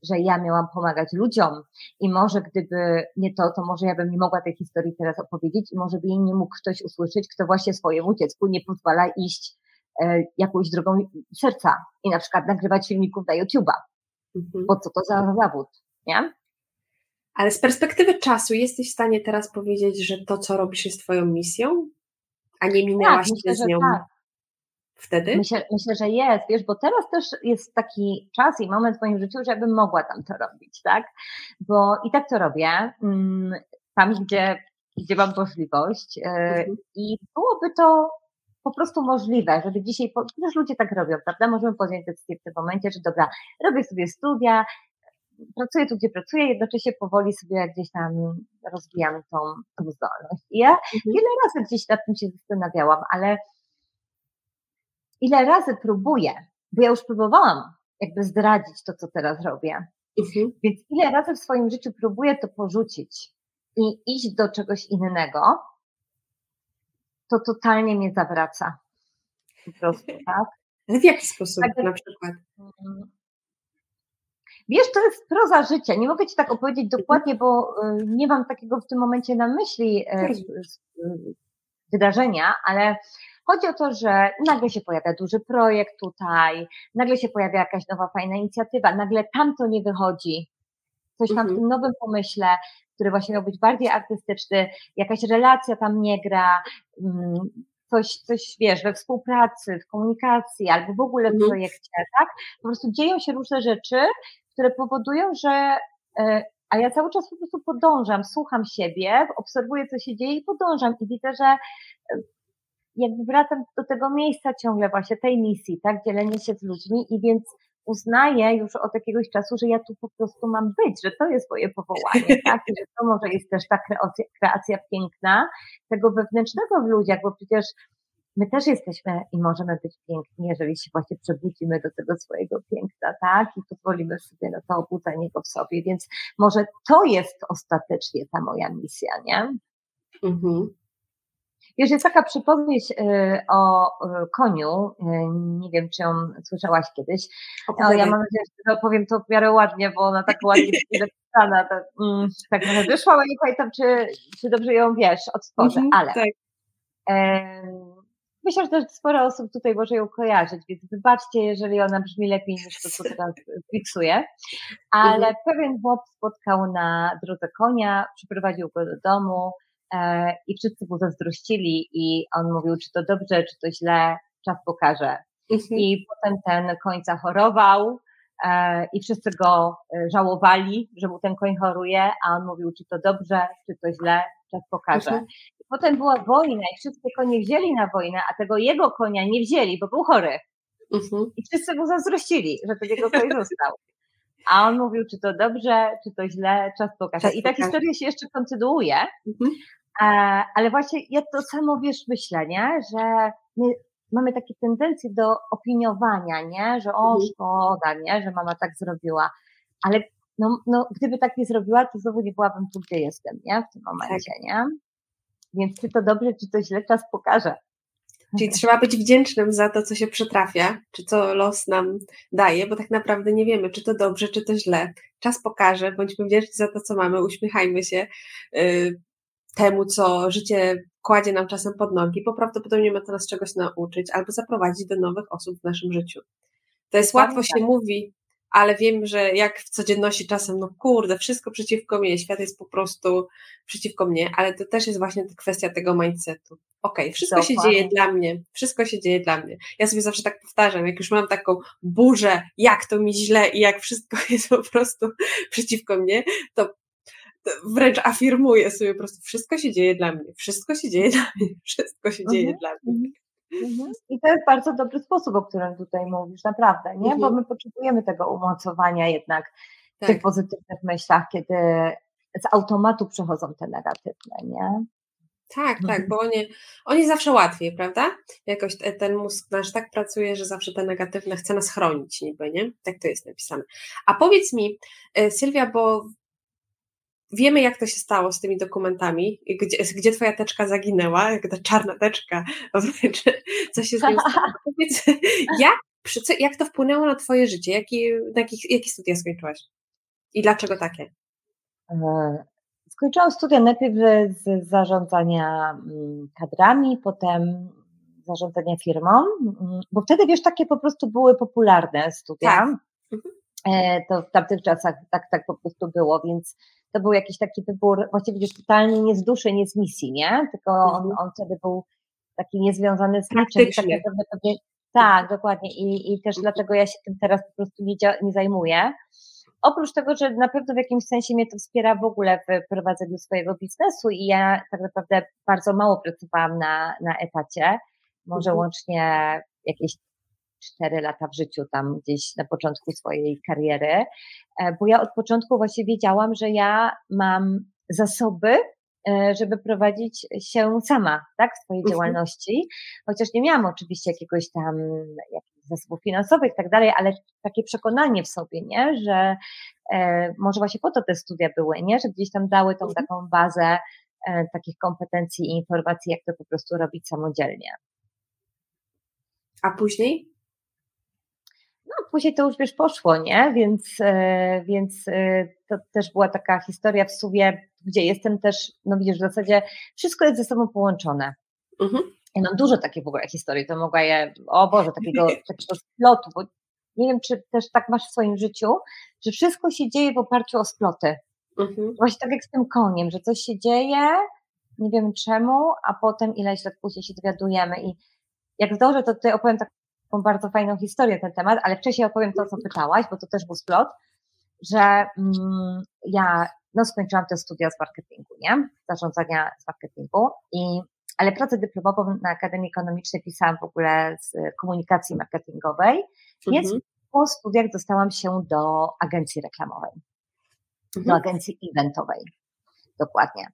że ja miałam pomagać ludziom i może gdyby nie to, to może ja bym nie mogła tej historii teraz opowiedzieć i może by jej nie mógł ktoś usłyszeć, kto właśnie swojemu dziecku nie pozwala iść e, jakąś drogą serca i na przykład nagrywać filmików na YouTube'a. Mhm. Bo co to za zawód, nie? Ale z perspektywy czasu jesteś w stanie teraz powiedzieć, że to, co robisz, jest Twoją misją? A nie minęłaś tak, się z nią tak wtedy? Myślę, myślę, że jest, wiesz, bo teraz też jest taki czas i moment w moim życiu, żebym mogła tam to robić, tak? Bo i tak to robię. Mm, tam, gdzie gdzie mam możliwość e, mhm. i byłoby to po prostu możliwe, żeby dzisiaj, też ludzie tak robią, prawda? Możemy podjąć decyzję w tym momencie, że dobra, robię sobie studia, pracuję tu, gdzie pracuję, jednocześnie powoli sobie gdzieś tam rozwijam tą, tą zdolność. I ja mhm. wiele razy gdzieś nad tym się zastanawiałam, ale ile razy próbuję, bo ja już próbowałam jakby zdradzić to, co teraz robię. Mhm. Więc ile razy w swoim życiu próbuję to porzucić i iść do czegoś innego, to totalnie mnie zawraca. Po prostu, tak? Ale w jaki sposób tak, na przykład? Mm. Wiesz, to jest proza życia. Nie mogę Ci tak opowiedzieć mhm. dokładnie, bo y, nie mam takiego w tym momencie na myśli e, wydarzenia, ale chodzi o to, że nagle się pojawia duży projekt tutaj, nagle się pojawia jakaś nowa fajna inicjatywa, nagle tam to nie wychodzi. Coś tam w mhm. tym nowym pomyśle, który właśnie miał być bardziej artystyczny, jakaś relacja tam nie gra, mm, coś, coś wiesz, we współpracy, w komunikacji albo w ogóle w mhm. projekcie, tak? Po prostu dzieją się różne rzeczy, które powodują, że e, a ja cały czas po prostu podążam, słucham siebie, obserwuję, co się dzieje i podążam i widzę, że e, jakby wracam do tego miejsca ciągle właśnie, tej misji, tak, dzielenie się z ludźmi i więc uznaję już od jakiegoś czasu, że ja tu po prostu mam być, że to jest moje powołanie, tak, I że to może jest też ta kreacja, kreacja piękna tego wewnętrznego w ludziach, bo przecież my też jesteśmy i możemy być piękni, jeżeli się właśnie przebudzimy do tego swojego piękna, tak? I pozwolimy sobie na to obudzenie go w sobie, więc może to jest ostatecznie ta moja misja, nie? Mhm. Wiesz, jest taka przypowieść y, o y, koniu, y, nie wiem, czy ją słyszałaś kiedyś. O, ja mam nadzieję, że powiem to w miarę ładnie, bo ona tak ładnie napisana, tak, mm, tak trochę wyszła, ale nie pamiętam, czy, czy dobrze ją wiesz, odtworzę, mhm, ale tak. Myślę, że sporo osób tutaj może ją kojarzyć, więc wybaczcie, jeżeli ona brzmi lepiej niż to, co teraz fiksuję. Ale mhm. pewien chłop spotkał na drodze konia, przyprowadził go do domu i wszyscy mu zazdrościli i on mówił, czy to dobrze, czy to źle, czas pokaże. Mhm. I potem ten koń zachorował, e, i wszyscy go e, żałowali, że mu ten koń choruje, a on mówił, czy to dobrze, czy to źle, czas pokaże. Mhm. Potem była wojna i wszyscy konie wzięli na wojnę, a tego jego konia nie wzięli, bo był chory. Mhm. I wszyscy mu zazdrościli, że to jego koń został. A on mówił, czy to dobrze, czy to źle, czas pokaże. I ta historia się jeszcze kontynuuje. Mhm. Ale właśnie ja to samo wiesz, myślę, nie? że my mamy takie tendencje do opiniowania, nie? że o, mhm. szkoda, nie? że mama tak zrobiła. Ale no, no, gdyby tak nie zrobiła, to znowu nie byłabym tu, gdzie jestem, nie? W tym momencie, tak. nie? Więc czy to dobrze, czy to źle, czas pokaże. Czyli trzeba być wdzięcznym za to, co się przytrafia, czy co los nam daje, bo tak naprawdę nie wiemy, czy to dobrze, czy to źle. Czas pokaże, bądźmy wdzięczni za to, co mamy, uśmiechajmy się y, temu, co życie kładzie nam czasem pod nogi, bo prawdopodobnie ma to nas czegoś nauczyć albo zaprowadzić do nowych osób w naszym życiu. To jest łatwo się tak. mówi, ale wiem, że jak w codzienności czasem, no kurde, wszystko przeciwko mnie, świat jest po prostu przeciwko mnie, ale to też jest właśnie kwestia tego mindsetu. Okej, okay, wszystko Dokładnie. się dzieje dla mnie, wszystko się dzieje dla mnie. Ja sobie zawsze tak powtarzam, jak już mam taką burzę, jak to mi źle i jak wszystko jest po prostu przeciwko mnie, to wręcz afirmuję sobie po prostu, wszystko się dzieje dla mnie, wszystko się dzieje dla mnie, wszystko się dzieje mhm. dla mnie. Mhm. Mhm. I to jest bardzo dobry sposób, o którym tutaj mówisz, naprawdę, nie? Mhm. Bo my potrzebujemy tego umocowania jednak w tych tak. pozytywnych myślach, kiedy z automatu przechodzą te negatywne, nie? Tak, tak, mhm. bo oni, oni zawsze łatwiej, prawda? Jakoś ten mózg nasz tak pracuje, że zawsze te negatywne chce nas chronić niby, nie? Tak to jest napisane. A powiedz mi, e, Sylwia, bo Wiemy, jak to się stało z tymi dokumentami, gdzie, gdzie twoja teczka zaginęła, jak ta czarna teczka, co się z nią stało. Powiedz, jak, jak to wpłynęło na twoje życie? Jaki, na jakich, jakie studia skończyłaś? I dlaczego takie? E, skończyłam studia najpierw z zarządzania mm, kadrami, potem zarządzania firmą, mm, bo wtedy, wiesz, takie po prostu były popularne studia. Tak. E, to w tamtych czasach tak, tak po prostu było, więc to był jakiś taki wybór, właściwie już totalnie nie z duszy, nie z misji, nie? Tylko on, mhm. on wtedy był taki niezwiązany z niczym. Tak, naprawdę pewnie, tak, dokładnie. I, I też dlatego ja się tym teraz po prostu nie, nie zajmuję. oprócz tego, że na pewno w jakimś sensie mnie to wspiera w ogóle w prowadzeniu swojego biznesu i ja tak naprawdę bardzo mało pracowałam na, na etacie, może mhm. łącznie jakieś cztery lata w życiu tam gdzieś na początku swojej kariery, e, bo ja od początku właśnie wiedziałam, że ja mam zasoby, e, żeby prowadzić się sama, tak, w swojej mhm. działalności, chociaż nie miałam oczywiście jakiegoś tam jakichś zasobów finansowych i tak dalej, ale takie przekonanie w sobie, nie, że e, może właśnie po to te studia były, nie, że gdzieś tam dały tą mhm. taką bazę e, takich kompetencji i informacji, jak to po prostu robić samodzielnie. A później? No, później to już wiesz, poszło, nie? Więc, e, więc e, to też była taka historia w sumie, gdzie jestem też, no widzisz, w zasadzie wszystko jest ze sobą połączone. Mhm. Ja mam dużo takich w ogóle historii, to mogła je, o Boże, takiego, takiego splotu, bo nie wiem, czy też tak masz w swoim życiu, że wszystko się dzieje w oparciu o sploty. Mhm. Właśnie tak jak z tym koniem, że coś się dzieje, nie wiem czemu, a potem ileś lat później się dowiadujemy i jak zdążę, to tutaj opowiem tak taką bardzo fajną historię ten temat, ale wcześniej opowiem to, co pytałaś, bo to też był splot, że mm, ja no, skończyłam te studia z marketingu, nie? Zarządzania z marketingu i ale pracę dyplomową na Akademii Ekonomicznej pisałam w ogóle z komunikacji marketingowej, więc mhm. po studiach dostałam się do agencji reklamowej, mhm. do agencji eventowej, dokładnie.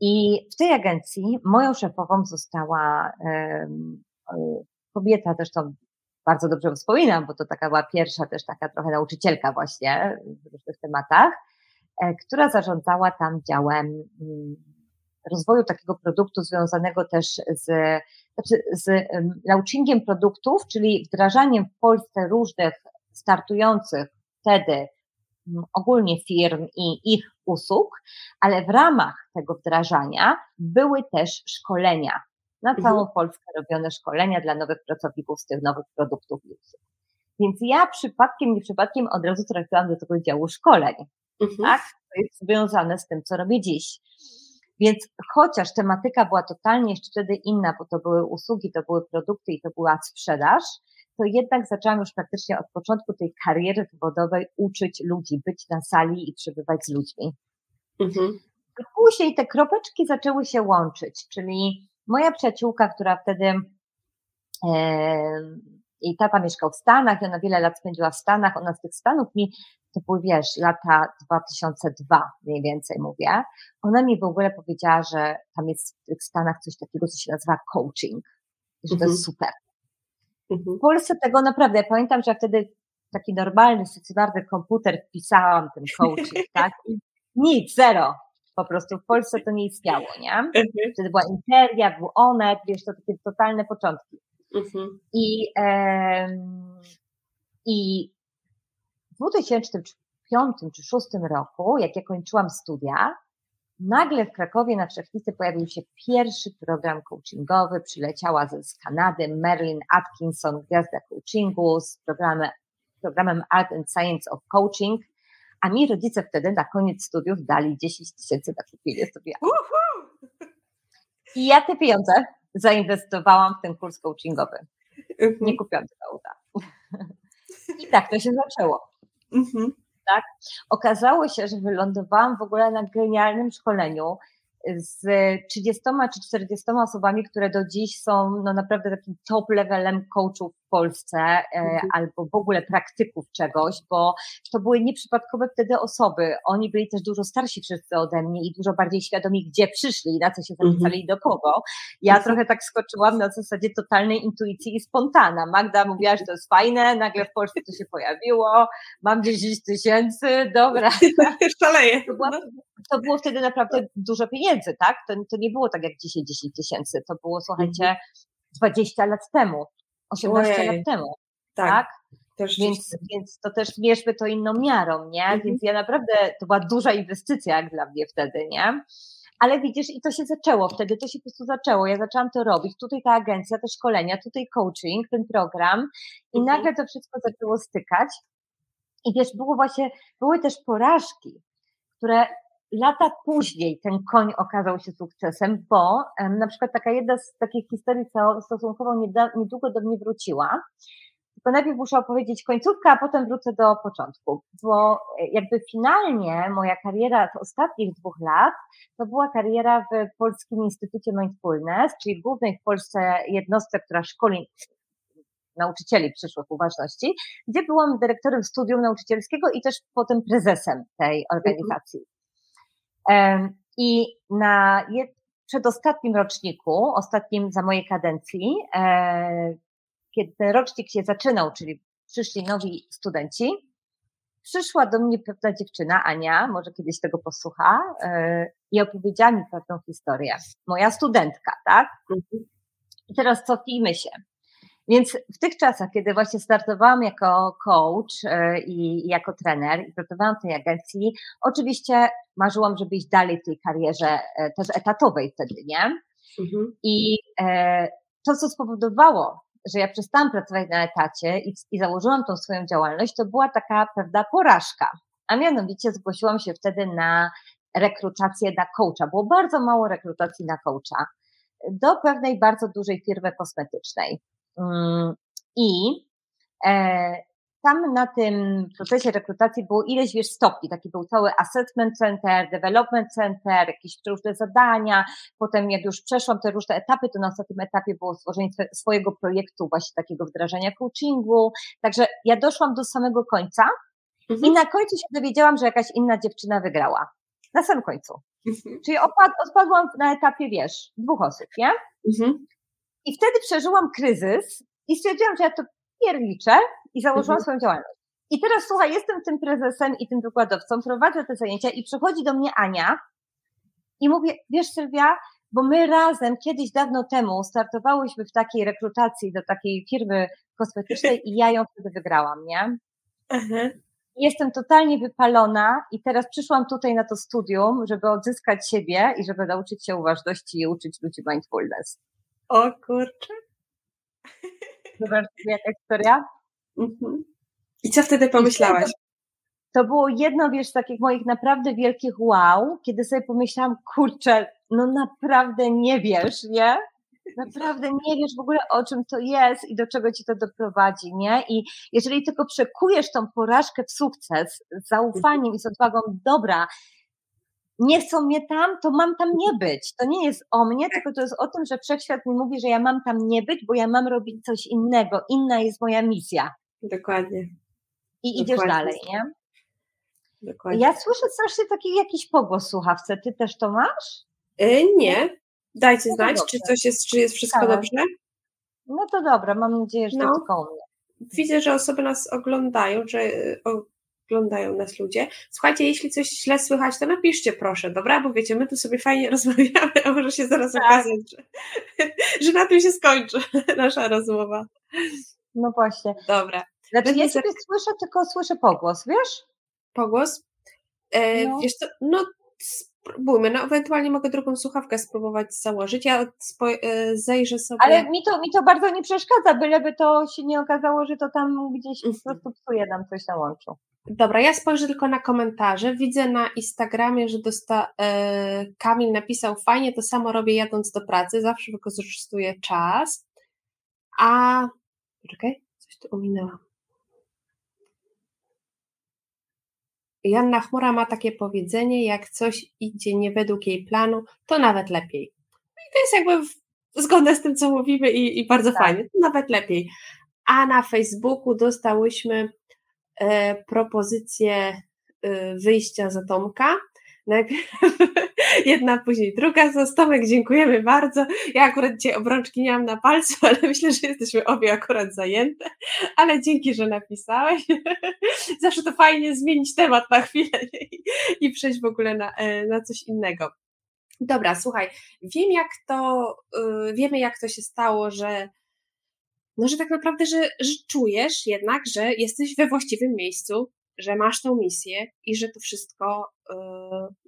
I w tej agencji moją szefową została um, kobieta, zresztą bardzo dobrze wspominam, bo to taka była pierwsza też taka trochę nauczycielka właśnie w różnych tematach, e, która zarządzała tam działem mm, rozwoju takiego produktu związanego też z, znaczy z launchingiem produktów, czyli wdrażaniem w Polsce różnych startujących wtedy mm, ogólnie firm i ich usług, ale w ramach tego wdrażania były też szkolenia na mhm. całą Polskę robione szkolenia dla nowych pracowników z tych nowych produktów i usług. Więc ja przypadkiem, nie przypadkiem od razu trafiłam do tego działu szkoleń. Mhm. Tak? To jest związane z tym, co robię dziś. Więc chociaż tematyka była totalnie jeszcze wtedy inna, bo to były usługi, to były produkty i to była sprzedaż, to jednak zaczęłam już praktycznie od początku tej kariery zawodowej uczyć ludzi, być na sali i przebywać z ludźmi. Mhm. Później te kropeczki zaczęły się łączyć, czyli Moja przyjaciółka, która wtedy jej tata mieszkał w Stanach i ona wiele lat spędziła w Stanach, ona z tych Stanów mi, to były wiesz, lata 2002 mniej więcej mówię, ona mi w ogóle powiedziała, że tam jest w tych Stanach coś takiego, co się nazywa coaching, że to jest mhm. super. Mhm. W Polsce tego naprawdę, ja pamiętam, że wtedy taki normalny, stacjonarny komputer wpisałam ten coaching, tak? Nic, zero po prostu w Polsce to nie istniało, nie? Mhm. Wtedy była Interia, był Onet, wiesz, to takie totalne początki. Mhm. I, e, I w 2005 czy 2006 roku, jak ja kończyłam studia, nagle w Krakowie na Wszechnicy pojawił się pierwszy program coachingowy, przyleciała z, z Kanady Marilyn Atkinson, gwiazda coachingu z programem, programem Art and Science of Coaching, a mi rodzice wtedy na koniec studiów dali 10 tysięcy na kupienie sobie. I ja te pieniądze zainwestowałam w ten kurs coachingowy. Mhm. Nie kupiłam tego auta. I tak to się zaczęło. Mhm. Tak? Okazało się, że wylądowałam w ogóle na genialnym szkoleniu z 30 czy 40 osobami, które do dziś są no naprawdę takim top levelem coachów w Polsce e, mhm. albo w ogóle praktyków czegoś, bo to były nieprzypadkowe wtedy osoby. Oni byli też dużo starsi wszyscy ode mnie i dużo bardziej świadomi, gdzie przyszli, na co się mhm. zapisali i do kogo. Ja mhm. trochę tak skoczyłam na zasadzie totalnej intuicji i spontana. Magda mówiła, że to jest fajne, nagle w Polsce to się pojawiło, mam 10 tysięcy, dobra. Szaleję. To, była, to było wtedy naprawdę dużo pieniędzy, tak? To, to nie było tak jak dzisiaj 10 tysięcy, to było, słuchajcie, 20 mhm. lat temu, 18 Ojej. lat temu, tak? tak? Też więc, więc to też mierzmy to inną miarą, nie? Mhm. Więc ja naprawdę, to była duża inwestycja jak dla mnie wtedy, nie? Ale widzisz, i to się zaczęło wtedy, to się po prostu zaczęło. Ja zaczęłam to robić. Tutaj ta agencja, te szkolenia, tutaj coaching, ten program, i mhm. nagle to wszystko zaczęło stykać. I wiesz, było właśnie, były też porażki, które lata później ten koń okazał się sukcesem, bo na przykład taka jedna z takich historii, co stosunkowo niedługo do mnie wróciła, Tylko najpierw muszę opowiedzieć końcówkę, a potem wrócę do początku, bo e, jakby finalnie moja kariera z ostatnich dwóch lat to była kariera w Polskim Instytucie Mindfulness, czyli głównej w Polsce jednostce, która szkoli nauczycieli przyszłych uważności, gdzie byłam dyrektorem studium nauczycielskiego i też potem prezesem tej organizacji. I na przedostatnim roczniku, ostatnim za mojej kadencji, e, kiedy ten rocznik się zaczynał, czyli przyszli nowi studenci, przyszła do mnie pewna dziewczyna, Ania, może kiedyś tego posłucha, e, i opowiedziała mi pewną historię. Moja studentka, tak? I teraz cofnijmy się. Więc w tych czasach, kiedy właśnie startowałam jako coach e, i jako trener i pracowałam w tej agencji, oczywiście marzyłam, żeby iść dalej w tej karierze e, też etatowej wtedy, nie? Mhm. I e, to, co spowodowało, że ja przestałam pracować na etacie i, i założyłam tą swoją działalność, to była taka pewna porażka. A mianowicie zgłosiłam się wtedy na rekrutację na coacha. Było bardzo mało rekrutacji na coacha do pewnej bardzo dużej firmy kosmetycznej. Mm, I e, tam na tym procesie rekrutacji było ileś wiesz stopni, taki był cały assessment center, development center, jakieś różne zadania, potem jak już przeszłam te różne etapy, to na ostatnim etapie było stworzenie swojego projektu właśnie takiego wdrażania coachingu, także ja doszłam do samego końca mhm. i na końcu się dowiedziałam, że jakaś inna dziewczyna wygrała. Na samym końcu. Mhm. Czyli opad, odpadłam na etapie, wiesz, dwóch osób, nie? Mhm. I wtedy przeżyłam kryzys i stwierdziłam, że ja to pierniczę i założyłam mhm. swoją działalność. I teraz słuchaj, jestem tym prezesem i tym wykładowcą, prowadzę te zajęcia i przychodzi do mnie Ania i mówię, wiesz Sylwia, bo my razem kiedyś dawno temu startowałyśmy w takiej rekrutacji do takiej firmy kosmetycznej i ja ją wtedy wygrałam, nie? Mhm. Jestem totalnie wypalona i teraz przyszłam tutaj na to studium, żeby odzyskać siebie i żeby nauczyć się uważności i uczyć ludzi mindfulness. O kurczę. Zobaczcie, jaka historia. Mhm. I co wtedy pomyślałaś? To było jedno, wiesz, z takich moich naprawdę wielkich wow, kiedy sobie pomyślałam, kurczę, no naprawdę nie wiesz, nie? Naprawdę nie wiesz w ogóle o czym to jest i do czego ci to doprowadzi, nie? I jeżeli tylko przekujesz tą porażkę w sukces z zaufaniem i z odwagą, dobra, nie chcą mnie tam, to mam tam nie być. To nie jest o mnie, tylko to jest o tym, że wszechświat mi mówi, że ja mam tam nie być, bo ja mam robić coś innego. Inna jest moja misja. Dokładnie. I idziesz dalej, nie? Dokładnie. Ja słyszę strasznie taki jakiś pogłos słuchawce. Ty też to masz? Yy, nie. Dajcie no znać, czy coś jest, czy jest wszystko tak. dobrze. No to dobra, mam nadzieję, że no. to tylko u mnie. Widzę, że osoby nas oglądają, że oglądają nas ludzie. Słuchajcie, jeśli coś źle słychać, to napiszcie proszę, dobra? Bo wiecie, my tu sobie fajnie rozmawiamy, a może się zaraz tak. okazać, że, że na tym się skończy nasza rozmowa. No właśnie. Dobra. Znaczy ja sobie słyszę, tylko słyszę pogłos, wiesz? Pogłos? E, no. Wiesz co, no spróbujmy, no ewentualnie mogę drugą słuchawkę spróbować założyć, ja e, zejrzę sobie. Ale mi to, mi to bardzo nie przeszkadza, byleby to się nie okazało, że to tam gdzieś po mhm. prostu psuje nam coś na łączu. Dobra, ja spojrzę tylko na komentarze. Widzę na Instagramie, że dosta, e, Kamil napisał fajnie, to samo robię jadąc do pracy, zawsze wykorzystuję czas. A. Czekaj, coś tu ominęłam. Janna Chmura ma takie powiedzenie, jak coś idzie nie według jej planu, to nawet lepiej. No i to jest jakby zgodne z tym, co mówimy i, i bardzo tak. fajnie, to nawet lepiej. A na Facebooku dostałyśmy propozycję e, wyjścia z Atomka. Najpierw jedna, później druga. Za Tomek, dziękujemy bardzo. Ja akurat dzisiaj obrączki nie mam na palcu, ale myślę, że jesteśmy obie akurat zajęte. Ale dzięki, że napisałeś. Zawsze to fajnie zmienić temat na chwilę i, przejść w ogóle na, e, na coś innego. Dobra, słuchaj, wiem jak to, yy, wiemy jak to się stało, że no, że tak naprawdę, że, że czujesz jednak, że jesteś we właściwym miejscu, że masz tą misję i że to wszystko, yy,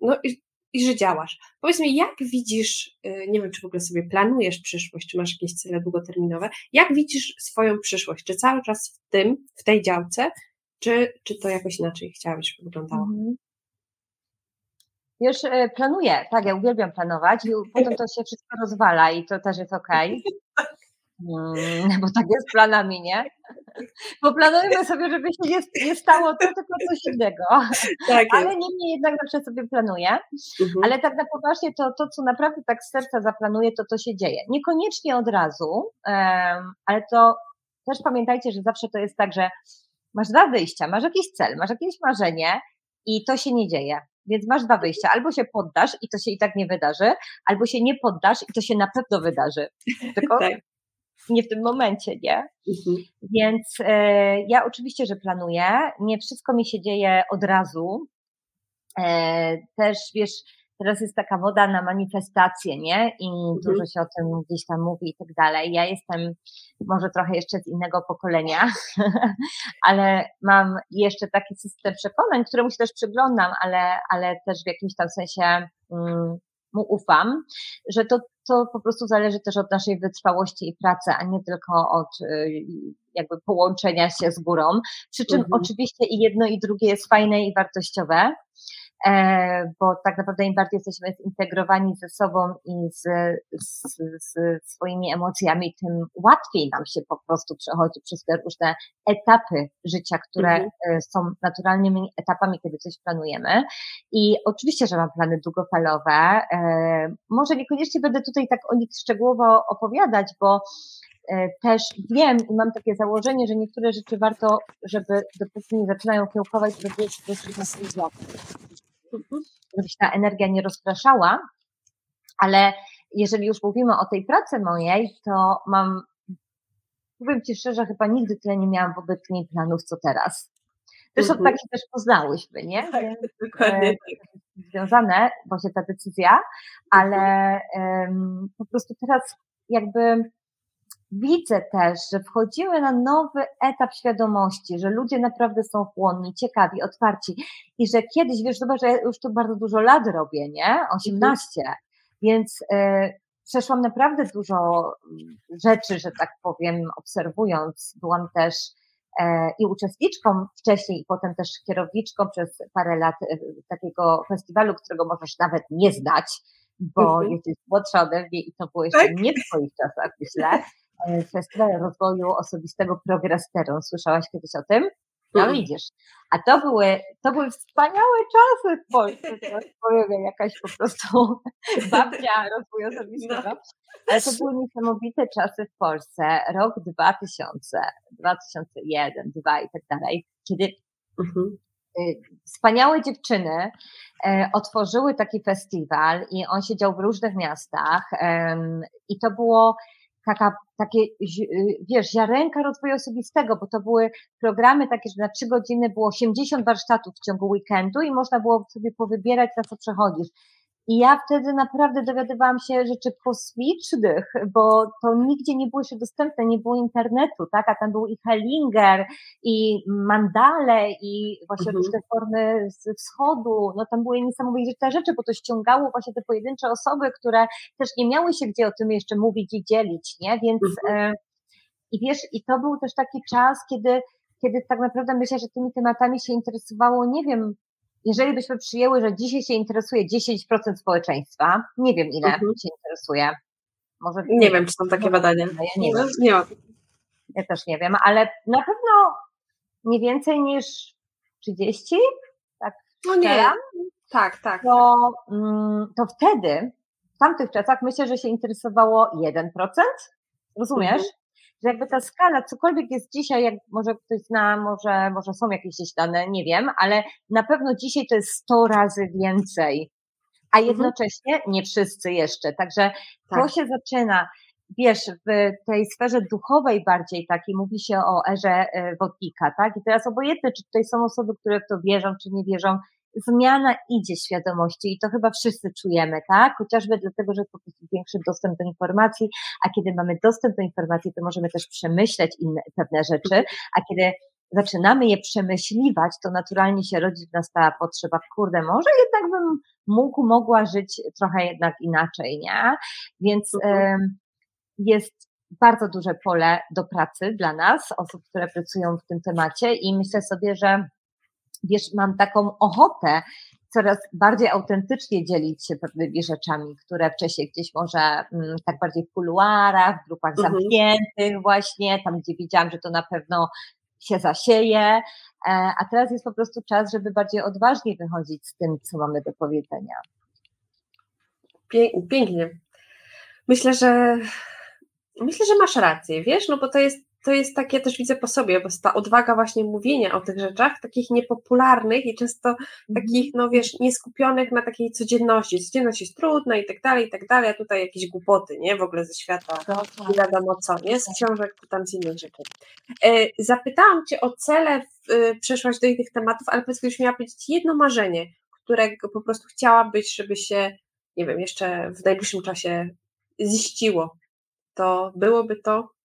no i, i, że działasz. Powiedz mi, jak widzisz, yy, nie wiem, czy w ogóle sobie planujesz przyszłość, czy masz jakieś cele długoterminowe, jak widzisz swoją przyszłość? Czy cały czas w tym, w tej działce, czy, czy to jakoś inaczej chciałabyś, żeby wyglądało? Mhm. Już e, planuję, tak, ja uwielbiam planować i potem to się wszystko rozwala i to też jest okej. Okay. Mm, bo tak jest planami, nie? Bo planujemy sobie, żeby się nie, nie stało to, tylko coś innego. Tak ale niemniej jednak zawsze sobie planuję. Mhm. Ale tak na poważnie to, to, co naprawdę tak z serca zaplanuję, to to się dzieje. Niekoniecznie od razu, ale to też pamiętajcie, że zawsze to jest tak, że masz dwa wyjścia, masz jakiś cel, masz jakieś marzenie i to się nie dzieje. Więc masz dwa wyjścia. Albo się poddasz i to się i tak nie wydarzy, albo się nie poddasz i to się na pewno wydarzy. Tylko tak. Nie w tym momencie, nie? Mhm. Więc e, ja oczywiście, że planuję. Nie wszystko mi się dzieje od razu. E, też wiesz, teraz jest taka woda na manifestacje, nie? I mhm. dużo się o tym gdzieś tam mówi i tak dalej. Ja jestem może trochę jeszcze z innego pokolenia, ale mam jeszcze taki system przekonań, któremu się też przyglądam, ale, ale też w jakimś tam sensie mm, mu ufam, że to, to po prostu zależy też od naszej wytrwałości i pracy, a nie tylko od y, jakby połączenia się z górą. Przy czym mhm. oczywiście i jedno i drugie jest fajne i wartościowe. E, bo tak naprawdę im bardziej jesteśmy zintegrowani ze sobą i z, z, z, swoimi emocjami, tym łatwiej nam się po prostu przechodzi przez te różne etapy życia, które mhm. E, są naturalnymi etapami, kiedy coś planujemy. I oczywiście, że mam plany długofalowe. E, może niekoniecznie będę tutaj tak o nich szczegółowo opowiadać, bo też wiem i mam takie założenie, że niektóre rzeczy warto, żeby dopóki nie zaczynają kiełkować, żeby wiedzieć, że to jest żeby się ta energia nie rozpraszała, ale jeżeli już mówimy o tej pracy mojej, to mam, powiem Ci szczerze, chyba nigdy tyle nie miałam wobec niej planów, co teraz. Zresztą mhm. tak się też poznałyśmy, nie? Tak, dokładnie. E, tak. Związane, się ta decyzja, ale um, po prostu teraz jakby widzę też, że wchodzimy na nowy etap świadomości, że ludzie naprawdę są chłonni, ciekawi, otwarci i że kiedyś, wiesz, zobacz, że ja już tu bardzo dużo lat robię, nie? 18, mhm. więc y, przeszłam naprawdę dużo mm, rzeczy, że tak powiem, obserwując. Byłam też e, i uczestniczką wcześniej i potem też kierowniczką przez parę lat e, takiego festiwalu, którego możesz nawet nie znać, bo mhm. jesteś młodsza ode mnie i to było jeszcze tak? nie w twoich czasach, myślę. E, Festiwal Rozwoju Osobistego Progresteron. Słyszałaś kiedyś o tym? No mhm. widzisz. A to były, to były wspaniałe czasy w Polsce. Teraz powiem, jakaś po prostu babcia rozwoju osobistego. No. Ale to były niesamowite czasy w Polsce. Rok 2000, 2001, 2002 i tak dalej, kiedy mhm. Y, wspaniałe dziewczyny e, otworzyły taki festiwal i on się dział w różnych miastach i to było taka, takie, y, wiesz, ziarenka rozwoju osobistego, bo to były programy takie, że na trzy godziny było 80 warsztatów w ciągu weekendu i można było sobie powybierać, na co przechodzisz. I ja wtedy naprawdę dowiadywałam się rzeczy kosmicznych, bo to nigdzie nie było jeszcze dostępne, nie było internetu, tak? A tam był i Hellinger, i Mandale, i właśnie mhm. różne formy z wschodu. No tam były niesamowite rzeczy, bo to ściągało właśnie te pojedyncze osoby, które też nie miały się gdzie o tym jeszcze mówić i dzielić, nie? Więc mhm. e, i wiesz, i to był też taki czas, kiedy kiedy tak naprawdę myślę, że tymi tematami się interesowało, nie wiem, jeżeli byśmy przyjęły, że dzisiaj się interesuje 10% społeczeństwa, nie wiem ile mhm. się interesuje. Może nie wiem, czy są takie badania. Ja nie, wiem. nie. Ja też nie wiem, ale na pewno nie więcej niż 30? Tak. No nie. Tak, tak. To, mm, to wtedy, w tamtych czasach, myślę, że się interesowało 1%. Rozumiesz? Mhm że jakby ta skala, cokolwiek jest dzisiaj, jak może ktoś zna, może, może są jakieś gdzieś dane, nie wiem, ale na pewno dzisiaj to jest 100 razy więcej, a mhm. jednocześnie nie wszyscy jeszcze. Także tak. to się zaczyna, wiesz, w tej sferze duchowej bardziej takiej mówi się o erze e, wodnika, tak? I teraz obojętne, czy tutaj są osoby, które w to wierzą, czy nie wierzą, zmiana idzie świadomości i to chyba wszyscy czujemy, tak? Chociażby dlatego, że po prostu większy dostęp do informacji, a kiedy mamy dostęp do informacji, to możemy też przemyśleć inne pewne rzeczy, a kiedy zaczynamy je przemyśliwać, to naturalnie się rodzi w nas ta potrzeba, kurde, może jednak bym mógł, mogła żyć trochę jednak inaczej, nie? Więc mhm. jest bardzo duże pole do pracy dla nas, osób, które pracują w tym temacie i myślę sobie, że wiesz, mam taką ochotę coraz bardziej autentycznie dzielić się pewnymi rzeczami, które wcześniej gdzieś może mm, tak bardziej w kuluarach, w grupach mhm. zamkniętych właśnie, tam gdzie widziałam, że to na pewno się zasieje, e, a teraz jest po prostu czas, żeby bardziej odważnie wychodzić z tym, co mamy do powiedzenia. Pięknie. Myślę, że myślę, że masz rację, wiesz, no bo to jest to jest takie, też widzę po sobie, bo ta odwaga właśnie mówienia o tych rzeczach, takich niepopularnych i często mhm. takich, no wiesz, nieskupionych na takiej codzienności. Codzienność jest trudna i tak dalej, i tak dalej, a tutaj jakieś głupoty, nie? W ogóle ze świata, nie wiadomo co, nie? Z książek, tam z innych rzeczy. E, zapytałam Cię o cele, e, przeszłaś do innych tematów, ale powiedz, gdybyś miała powiedzieć jedno marzenie, którego po prostu chciałabyś, żeby się, nie wiem, jeszcze w najbliższym czasie ziściło, to byłoby to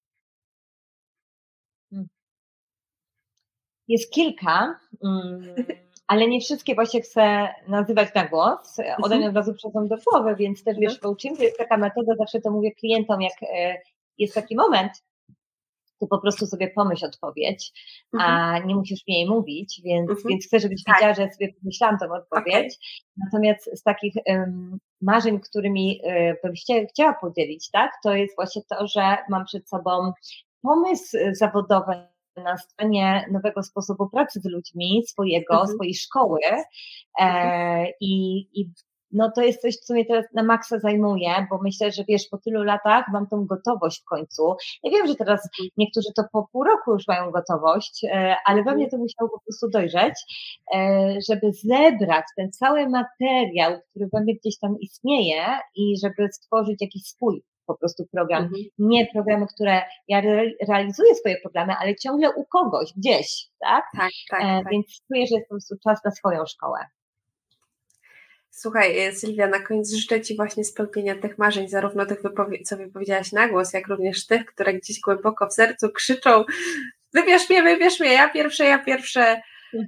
Jest kilka, mm, ale nie wszystkie właśnie chcę nazywać na głos. One mi od razu przychodzą do głowy, więc też wiesz, coaching to jest taka metoda, zawsze to mówię klientom, jak e, jest taki moment, to po prostu sobie pomyśl odpowiedź, a mhm. nie musisz mi jej mówić, więc, mhm. więc chcę, żebyś tak. wiedziała, że ja sobie pomyślałam tą odpowiedź. Okay. Natomiast z takich um, marzeń, którymi um, bym chciała podzielić, tak, to jest właśnie to, że mam przed sobą pomysł zawodowy na stronie nowego sposobu pracy z ludźmi, swojego, mhm. swojej szkoły e, mhm. i, i no to jest coś, co mnie teraz na maksa zajmuje, bo myślę, że wiesz, po tylu latach mam tą gotowość w końcu. Ja wiem, że teraz mhm. niektórzy to po pół roku już mają gotowość, e, ale we mnie to musiało po prostu dojrzeć, e, żeby zebrać ten cały materiał, który we mnie gdzieś tam istnieje i żeby stworzyć jakiś swój po prostu program. Mhm. Nie programy, które ja re realizuję swoje programy, ale ciągle u kogoś, gdzieś, tak? Tak, tak, e, tak. Więc czuję, że jest po prostu czas na swoją szkołę. Słuchaj, e, Sylwia, na koniec życzę Ci właśnie spełnienia tych marzeń, zarówno tych, co wypowiedziałaś na głos, jak również tych, które gdzieś głęboko w sercu krzyczą wybierz mnie, wybierz mnie, ja pierwsze, ja pierwsze,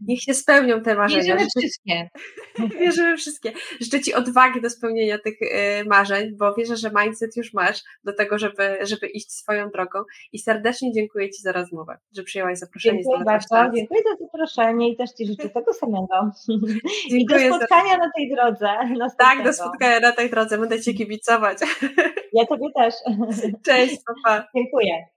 Niech się spełnią te marzenia. Wierzymy wszystkie. Wierzymy wszystkie. Życzę Ci odwagi do spełnienia tych y, marzeń, bo wierzę, że mindset już masz do tego, żeby, żeby iść swoją drogą i serdecznie dziękuję Ci za rozmowę, że przyjęłaś zaproszenie. Dziękuję bardzo, dziękuję za zaproszenie i też Ci życzę tego samego. Dziękuję I do spotkania za... na tej drodze. Tak, do spotkania na tej drodze, będę Ci kibicować. Ja Tobie też. Cześć, papa. Dziękuję.